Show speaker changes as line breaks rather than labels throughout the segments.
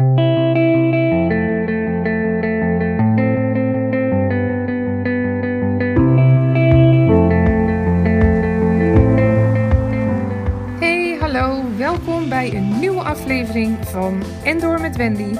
Hey, hallo, welkom bij een nieuwe aflevering van Endor met Wendy.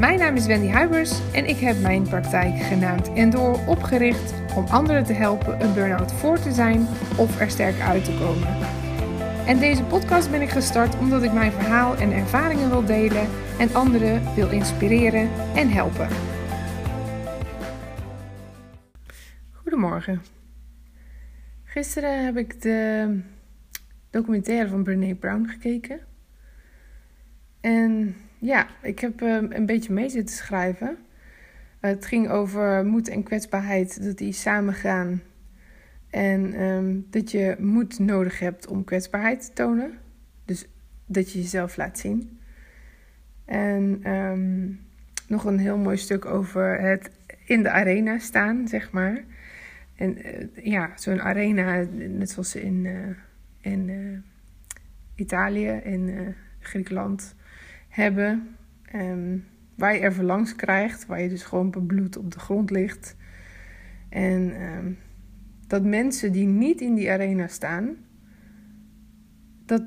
Mijn naam is Wendy Huibers en ik heb mijn praktijk genaamd Endor opgericht om anderen te helpen een burn-out voor te zijn of er sterk uit te komen. En deze podcast ben ik gestart omdat ik mijn verhaal en ervaringen wil delen en anderen wil inspireren en helpen. Goedemorgen. Gisteren heb ik de documentaire van Brené Brown gekeken. En ja, ik heb uh, een beetje mee zitten schrijven. het ging over moed en kwetsbaarheid, dat die samen gaan. En um, dat je moed nodig hebt om kwetsbaarheid te tonen. Dus dat je jezelf laat zien. En um, nog een heel mooi stuk over het in de arena staan, zeg maar. En uh, ja, zo'n arena, net zoals in, uh, in uh, Italië, in Griekenland hebben. Um, waar je even langs krijgt, waar je dus gewoon bebloed op de grond ligt. En dat mensen die niet in die arena staan, dat,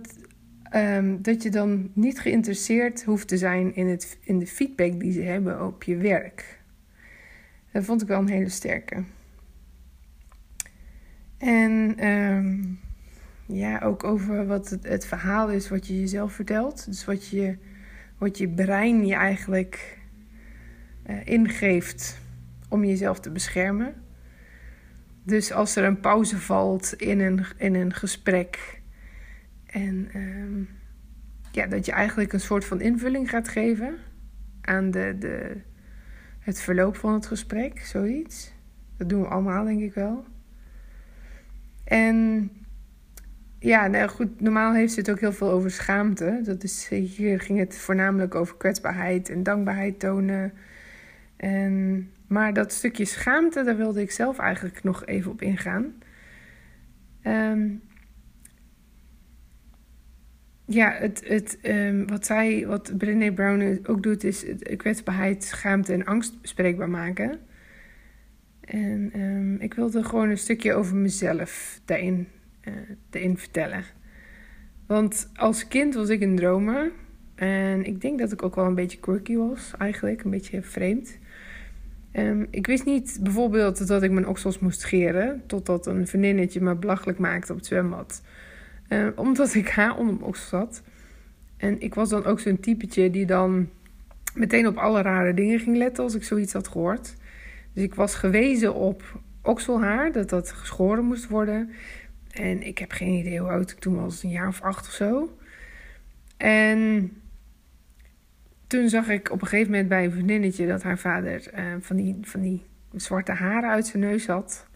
um, dat je dan niet geïnteresseerd hoeft te zijn in, het, in de feedback die ze hebben op je werk. Dat vond ik wel een hele sterke. En um, ja, ook over wat het, het, verhaal is wat je jezelf vertelt. Dus wat je, wat je brein je eigenlijk uh, ingeeft om jezelf te beschermen. Dus als er een pauze valt in een, in een gesprek. En um, ja, dat je eigenlijk een soort van invulling gaat geven aan de, de, het verloop van het gesprek, zoiets. Dat doen we allemaal, denk ik wel. En ja, nou goed, normaal heeft ze het ook heel veel over schaamte. Dat is, hier ging het voornamelijk over kwetsbaarheid en dankbaarheid tonen. En, maar dat stukje schaamte, daar wilde ik zelf eigenlijk nog even op ingaan. Um, ja, het, het, um, wat zij, wat Brené Brown ook doet, is kwetsbaarheid, schaamte en angst bespreekbaar maken. En um, ik wilde gewoon een stukje over mezelf daarin, daarin vertellen. Want als kind was ik een dromer. En ik denk dat ik ook wel een beetje quirky was, eigenlijk. Een beetje vreemd. Um, ik wist niet bijvoorbeeld dat ik mijn oksels moest scheren. Totdat een vriendinnetje me belachelijk maakte op het zwembad. Uh, omdat ik haar onder mijn oksels had. En ik was dan ook zo'n typetje die dan meteen op alle rare dingen ging letten als ik zoiets had gehoord. Dus ik was gewezen op okselhaar, dat dat geschoren moest worden. En ik heb geen idee hoe oud ik toen was, een jaar of acht of zo. En toen zag ik op een gegeven moment bij een vriendinnetje dat haar vader uh, van, die, van die zwarte haren uit zijn neus had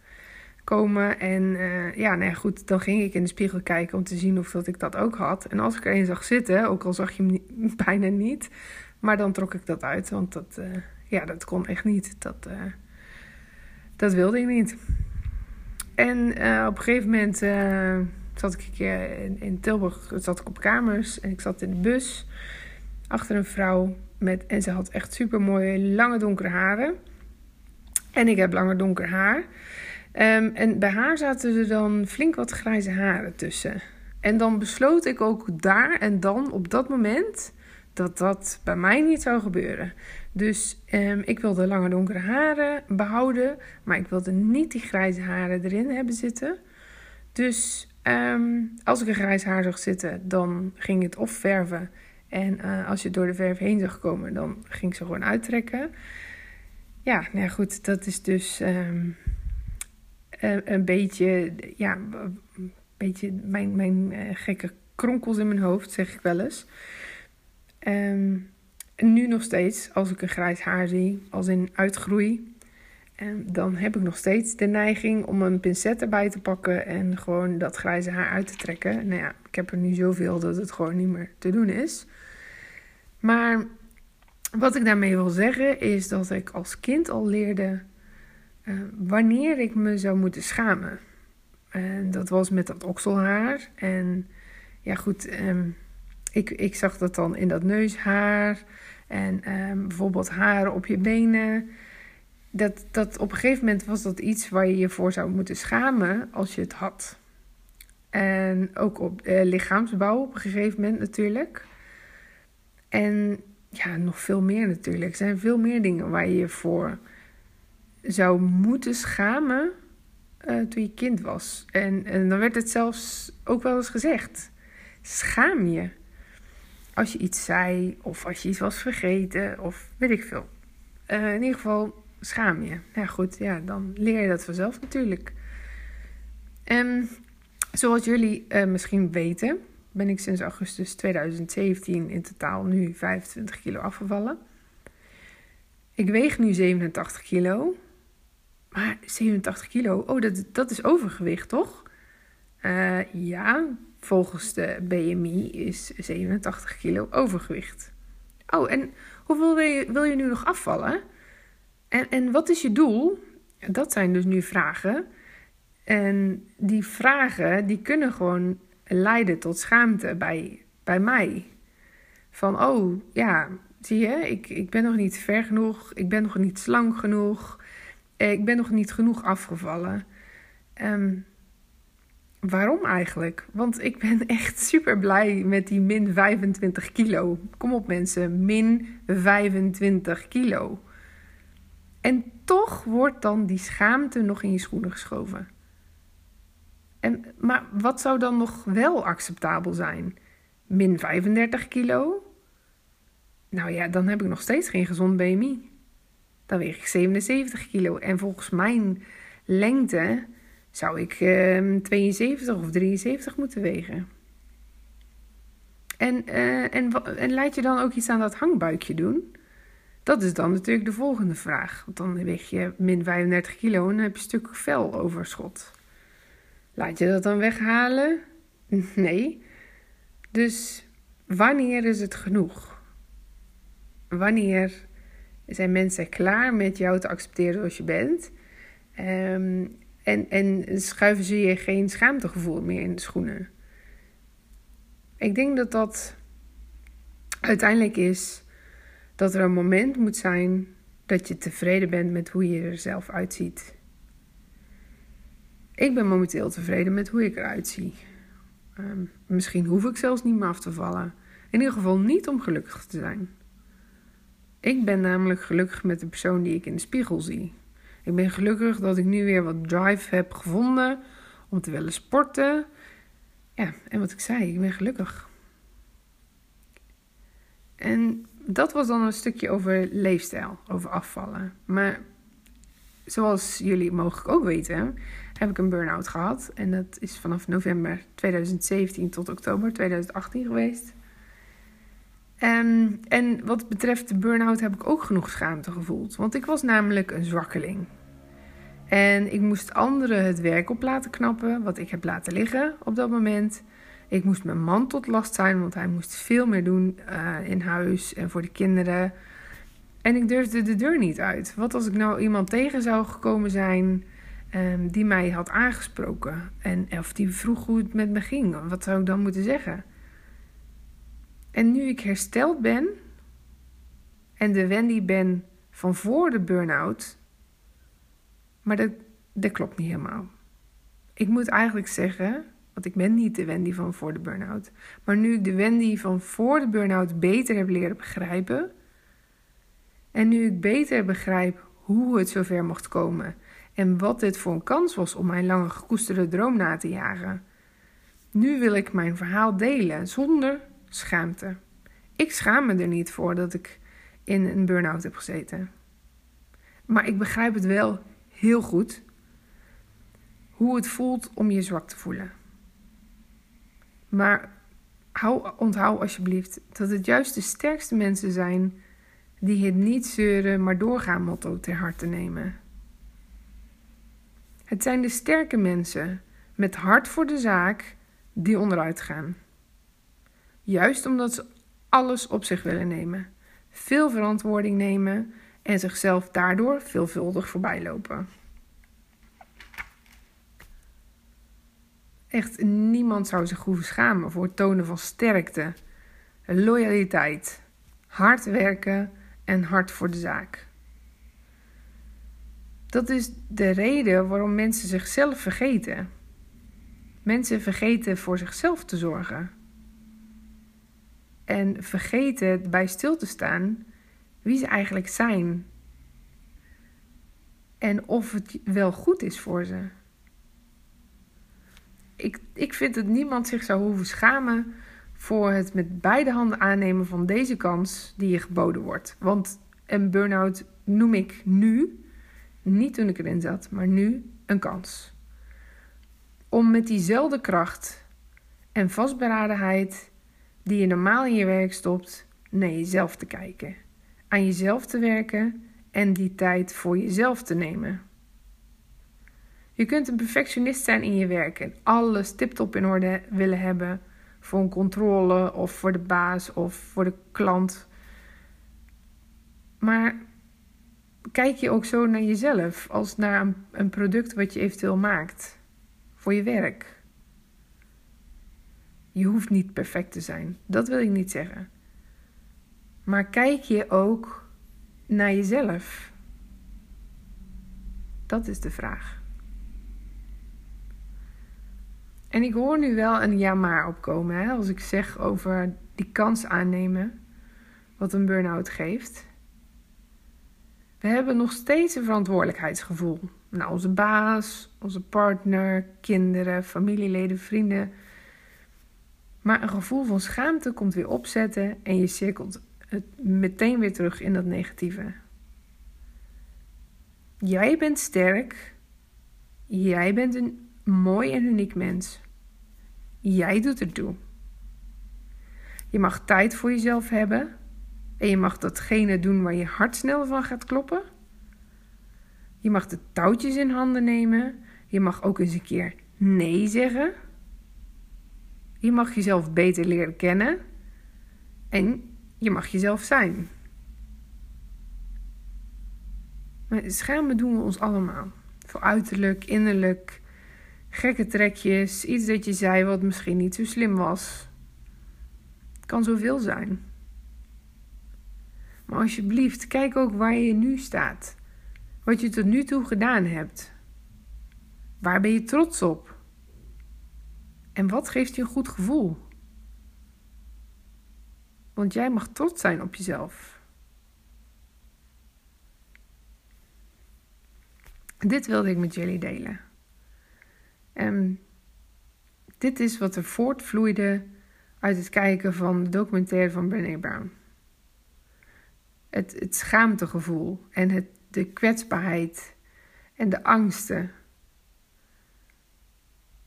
komen. En uh, ja, nou goed, dan ging ik in de spiegel kijken om te zien of dat ik dat ook had. En als ik er een zag zitten, ook al zag je hem bijna niet, maar dan trok ik dat uit, want dat, uh, ja, dat kon echt niet. Dat, dat wilde ik niet. En op een gegeven moment zat ik een keer in, in Tilburg, zat ik op kamers en ik zat in de bus achter een vrouw. Met, en ze had echt super mooie lange donkere haren. En ik heb langer donker haar. Um, en bij haar zaten er dan flink wat grijze haren tussen. En dan besloot ik ook daar en dan op dat moment dat dat bij mij niet zou gebeuren. Dus um, ik wilde lange donkere haren behouden, maar ik wilde niet die grijze haren erin hebben zitten. Dus um, als ik een grijs haar zag zitten, dan ging het of verven en uh, als je door de verf heen zag komen, dan ging ze gewoon uittrekken. Ja, nou goed, dat is dus een, een, beetje, ja, een beetje mijn, mijn uh, gekke kronkels in mijn hoofd, zeg ik wel eens. En nu nog steeds, als ik een grijs haar zie, als in uitgroei, um, dan heb ik nog steeds de neiging om een pincet erbij te pakken en gewoon dat grijze haar uit te trekken. Nou ja, ik heb er nu zoveel dat het gewoon niet meer te doen is. Maar wat ik daarmee wil zeggen is dat ik als kind al leerde uh, wanneer ik me zou moeten schamen. En dat was met dat okselhaar. En ja, goed, um, ik, ik zag dat dan in dat neushaar. En ehm, bijvoorbeeld haren op je benen. Dat, dat op een gegeven moment was dat iets waar je je voor zou moeten schamen als je het had. En ook op eh, lichaamsbouw op een gegeven moment natuurlijk. En ja, nog veel meer natuurlijk. Er zijn veel meer dingen waar je je voor zou moeten schamen uh, toen je kind was. En, en dan werd het zelfs ook wel eens gezegd. Schaam je. Als je iets zei of als je iets was vergeten of weet ik veel. Uh, in ieder geval schaam je. Ja goed, ja, dan leer je dat vanzelf natuurlijk. En zoals jullie uh, misschien weten, ben ik sinds augustus 2017 in totaal nu 25 kilo afgevallen. Ik weeg nu 87 kilo. Maar 87 kilo, oh, dat, dat is overgewicht, toch? Uh, ja, volgens de BMI is 87 kilo overgewicht. Oh, en hoeveel wil je, wil je nu nog afvallen? En, en wat is je doel? Dat zijn dus nu vragen. En die vragen, die kunnen gewoon leiden tot schaamte bij, bij mij. Van, oh ja, zie je, ik, ik ben nog niet ver genoeg, ik ben nog niet slank genoeg, eh, ik ben nog niet genoeg afgevallen. Um, waarom eigenlijk? Want ik ben echt super blij met die min 25 kilo. Kom op mensen, min 25 kilo. En toch wordt dan die schaamte nog in je schoenen geschoven. En, maar wat zou dan nog wel acceptabel zijn? Min 35 kilo? Nou ja, dan heb ik nog steeds geen gezond BMI. Dan weeg ik 77 kilo. En volgens mijn lengte zou ik uh, 72 of 73 moeten wegen. En, uh, en, en laat je dan ook iets aan dat hangbuikje doen? Dat is dan natuurlijk de volgende vraag. Want dan weeg je min 35 kilo en dan heb je een stuk vel overschot. Laat je dat dan weghalen? Nee. Dus wanneer is het genoeg? Wanneer zijn mensen klaar met jou te accepteren zoals je bent? Um, en, en schuiven ze je geen schaamtegevoel meer in de schoenen? Ik denk dat dat uiteindelijk is dat er een moment moet zijn dat je tevreden bent met hoe je er zelf uitziet. Ik ben momenteel tevreden met hoe ik eruit zie. Ehm, misschien hoef ik zelfs niet meer af te vallen. In ieder geval niet om gelukkig te zijn. Ik ben namelijk gelukkig met de persoon die ik in de spiegel zie. Ik ben gelukkig dat ik nu weer wat drive heb gevonden om te willen sporten. Ja, en wat ik zei, ik ben gelukkig. En dat was dan een stukje over leefstijl, over afvallen. Maar zoals jullie mogelijk ook weten, heb ik een burn-out gehad. En dat is vanaf november 2017 tot oktober 2018 geweest. Um, en wat betreft de burn-out heb ik ook genoeg schaamte gevoeld. Want ik was namelijk een zwakkeling. En ik moest anderen het werk op laten knappen, wat ik heb laten liggen op dat moment. Ik moest mijn man tot last zijn, want hij moest veel meer doen uh, in huis en voor de kinderen. En ik durfde de deur niet uit. Wat als ik nou iemand tegen zou gekomen zijn um, die mij had aangesproken? En of die vroeg hoe het met me ging? Wat zou ik dan moeten zeggen? En nu ik hersteld ben en de Wendy ben van voor de burn-out, maar dat, dat klopt niet helemaal. Ik moet eigenlijk zeggen, want ik ben niet de Wendy van voor de burn-out, maar nu ik de Wendy van voor de burn-out beter heb leren begrijpen, en nu ik beter begrijp hoe het zover mocht komen en wat dit voor een kans was om mijn lange gekoesterde droom na te jagen, nu wil ik mijn verhaal delen zonder schaamte. Ik schaam me er niet voor dat ik in een burn-out heb gezeten. Maar ik begrijp het wel heel goed hoe het voelt om je zwak te voelen. Maar hou, onthoud alsjeblieft dat het juist de sterkste mensen zijn die het niet zeuren, maar doorgaan motto ter harte nemen. Het zijn de sterke mensen met hart voor de zaak die onderuit gaan. Juist omdat ze alles op zich willen nemen, veel verantwoording nemen en zichzelf daardoor veelvuldig voorbij lopen. Echt niemand zou zich hoeven schamen voor het tonen van sterkte, loyaliteit, hard werken en hard voor de zaak. Dat is de reden waarom mensen zichzelf vergeten. Mensen vergeten voor zichzelf te zorgen. En vergeten bij stil te staan wie ze eigenlijk zijn. En of het wel goed is voor ze. Ik, ik vind dat niemand zich zou hoeven schamen voor het met beide handen aannemen van deze kans die je geboden wordt. Want een burn-out noem ik nu, niet toen ik erin zat, maar nu een kans. Om met diezelfde kracht en vastberadenheid die je normaal in je werk stopt, naar jezelf te kijken. Aan jezelf te werken en die tijd voor jezelf te nemen. Je kunt een perfectionist zijn in je werk en alles tiptop in orde willen hebben voor een controle of voor de baas of voor de klant. Maar kijk je ook zo naar jezelf als naar een, een product wat je eventueel maakt voor je werk? Je hoeft niet perfect te zijn, dat wil ik niet zeggen. Maar kijk je ook naar jezelf? Dat is de vraag. En ik hoor nu wel een ja maar opkomen hè, als ik zeg over die kans aannemen wat een burn-out geeft. We hebben nog steeds een verantwoordelijkheidsgevoel naar onze baas, onze partner, kinderen, familieleden, vrienden. Maar een gevoel van schaamte komt weer opzetten en je cirkelt meteen weer terug in dat negatieve. Jij bent sterk. Jij bent een mooi en uniek mens. Jij doet het toe. Je mag tijd voor jezelf hebben en je mag datgene doen waar je hart sneller van gaat kloppen. Je mag de touwtjes in handen nemen. Je mag ook eens een keer nee zeggen. Je mag jezelf beter leren kennen. En je mag jezelf zijn. Maar schamen doen we ons allemaal. Voor uiterlijk, innerlijk, gekke trekjes, iets dat je zei wat misschien niet zo slim was. Het kan zoveel zijn. Maar alsjeblieft, kijk ook waar je nu staat. Wat je tot nu toe gedaan hebt. Waar ben je trots op? En wat geeft je een goed gevoel? Want jij mag trots zijn op jezelf. Dit wilde ik met jullie delen. En dit is wat er voortvloeide uit het kijken van de documentaire van Brené Brown. Het, het schaamtegevoel en het, de kwetsbaarheid en de angsten.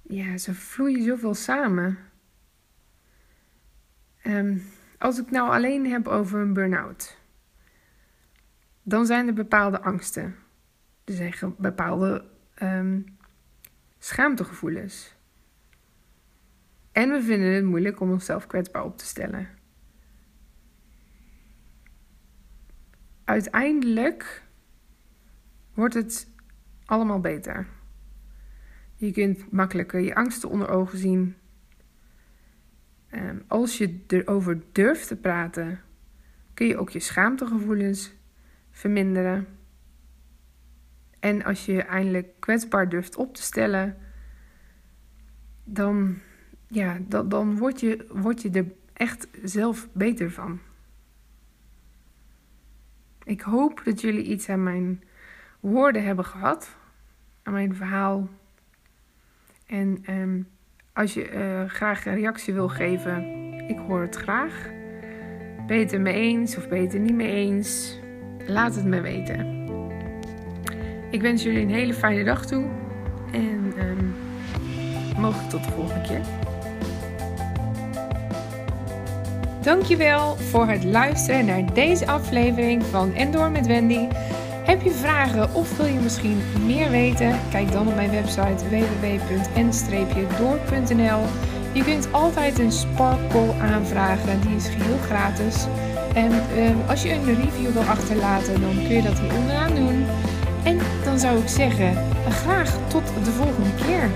Ja, ze vloeien zoveel samen. Um, als ik nou alleen heb over een burn-out, dan zijn er bepaalde angsten. Er zijn bepaalde um, schaamtegevoelens. En we vinden het moeilijk om onszelf kwetsbaar op te stellen. Uiteindelijk wordt het allemaal beter. Je kunt makkelijker je angsten onder ogen zien. Um, als je erover durft te praten, kun je ook je schaamtegevoelens verminderen. En als je je eindelijk kwetsbaar durft op te stellen, dan, ja, dan, dan word, je, word je er echt zelf beter van. Ik hoop dat jullie iets aan mijn woorden hebben gehad, aan mijn verhaal. En um, als je uh, graag een reactie wil geven, ik hoor het graag. Ben je het er mee eens of ben je het er niet mee eens? Laat het me weten. Ik wens jullie een hele fijne dag toe. En um, mogelijk tot de volgende keer. Dankjewel voor het luisteren naar deze aflevering van Endor met Wendy. Heb je vragen of wil je misschien meer weten? Kijk dan op mijn website www.n-door.nl. Je kunt altijd een Sparkle aanvragen, die is geheel gratis. En um, als je een review wil achterlaten, dan kun je dat hier onderaan doen. En zou ik zeggen, graag tot de volgende keer.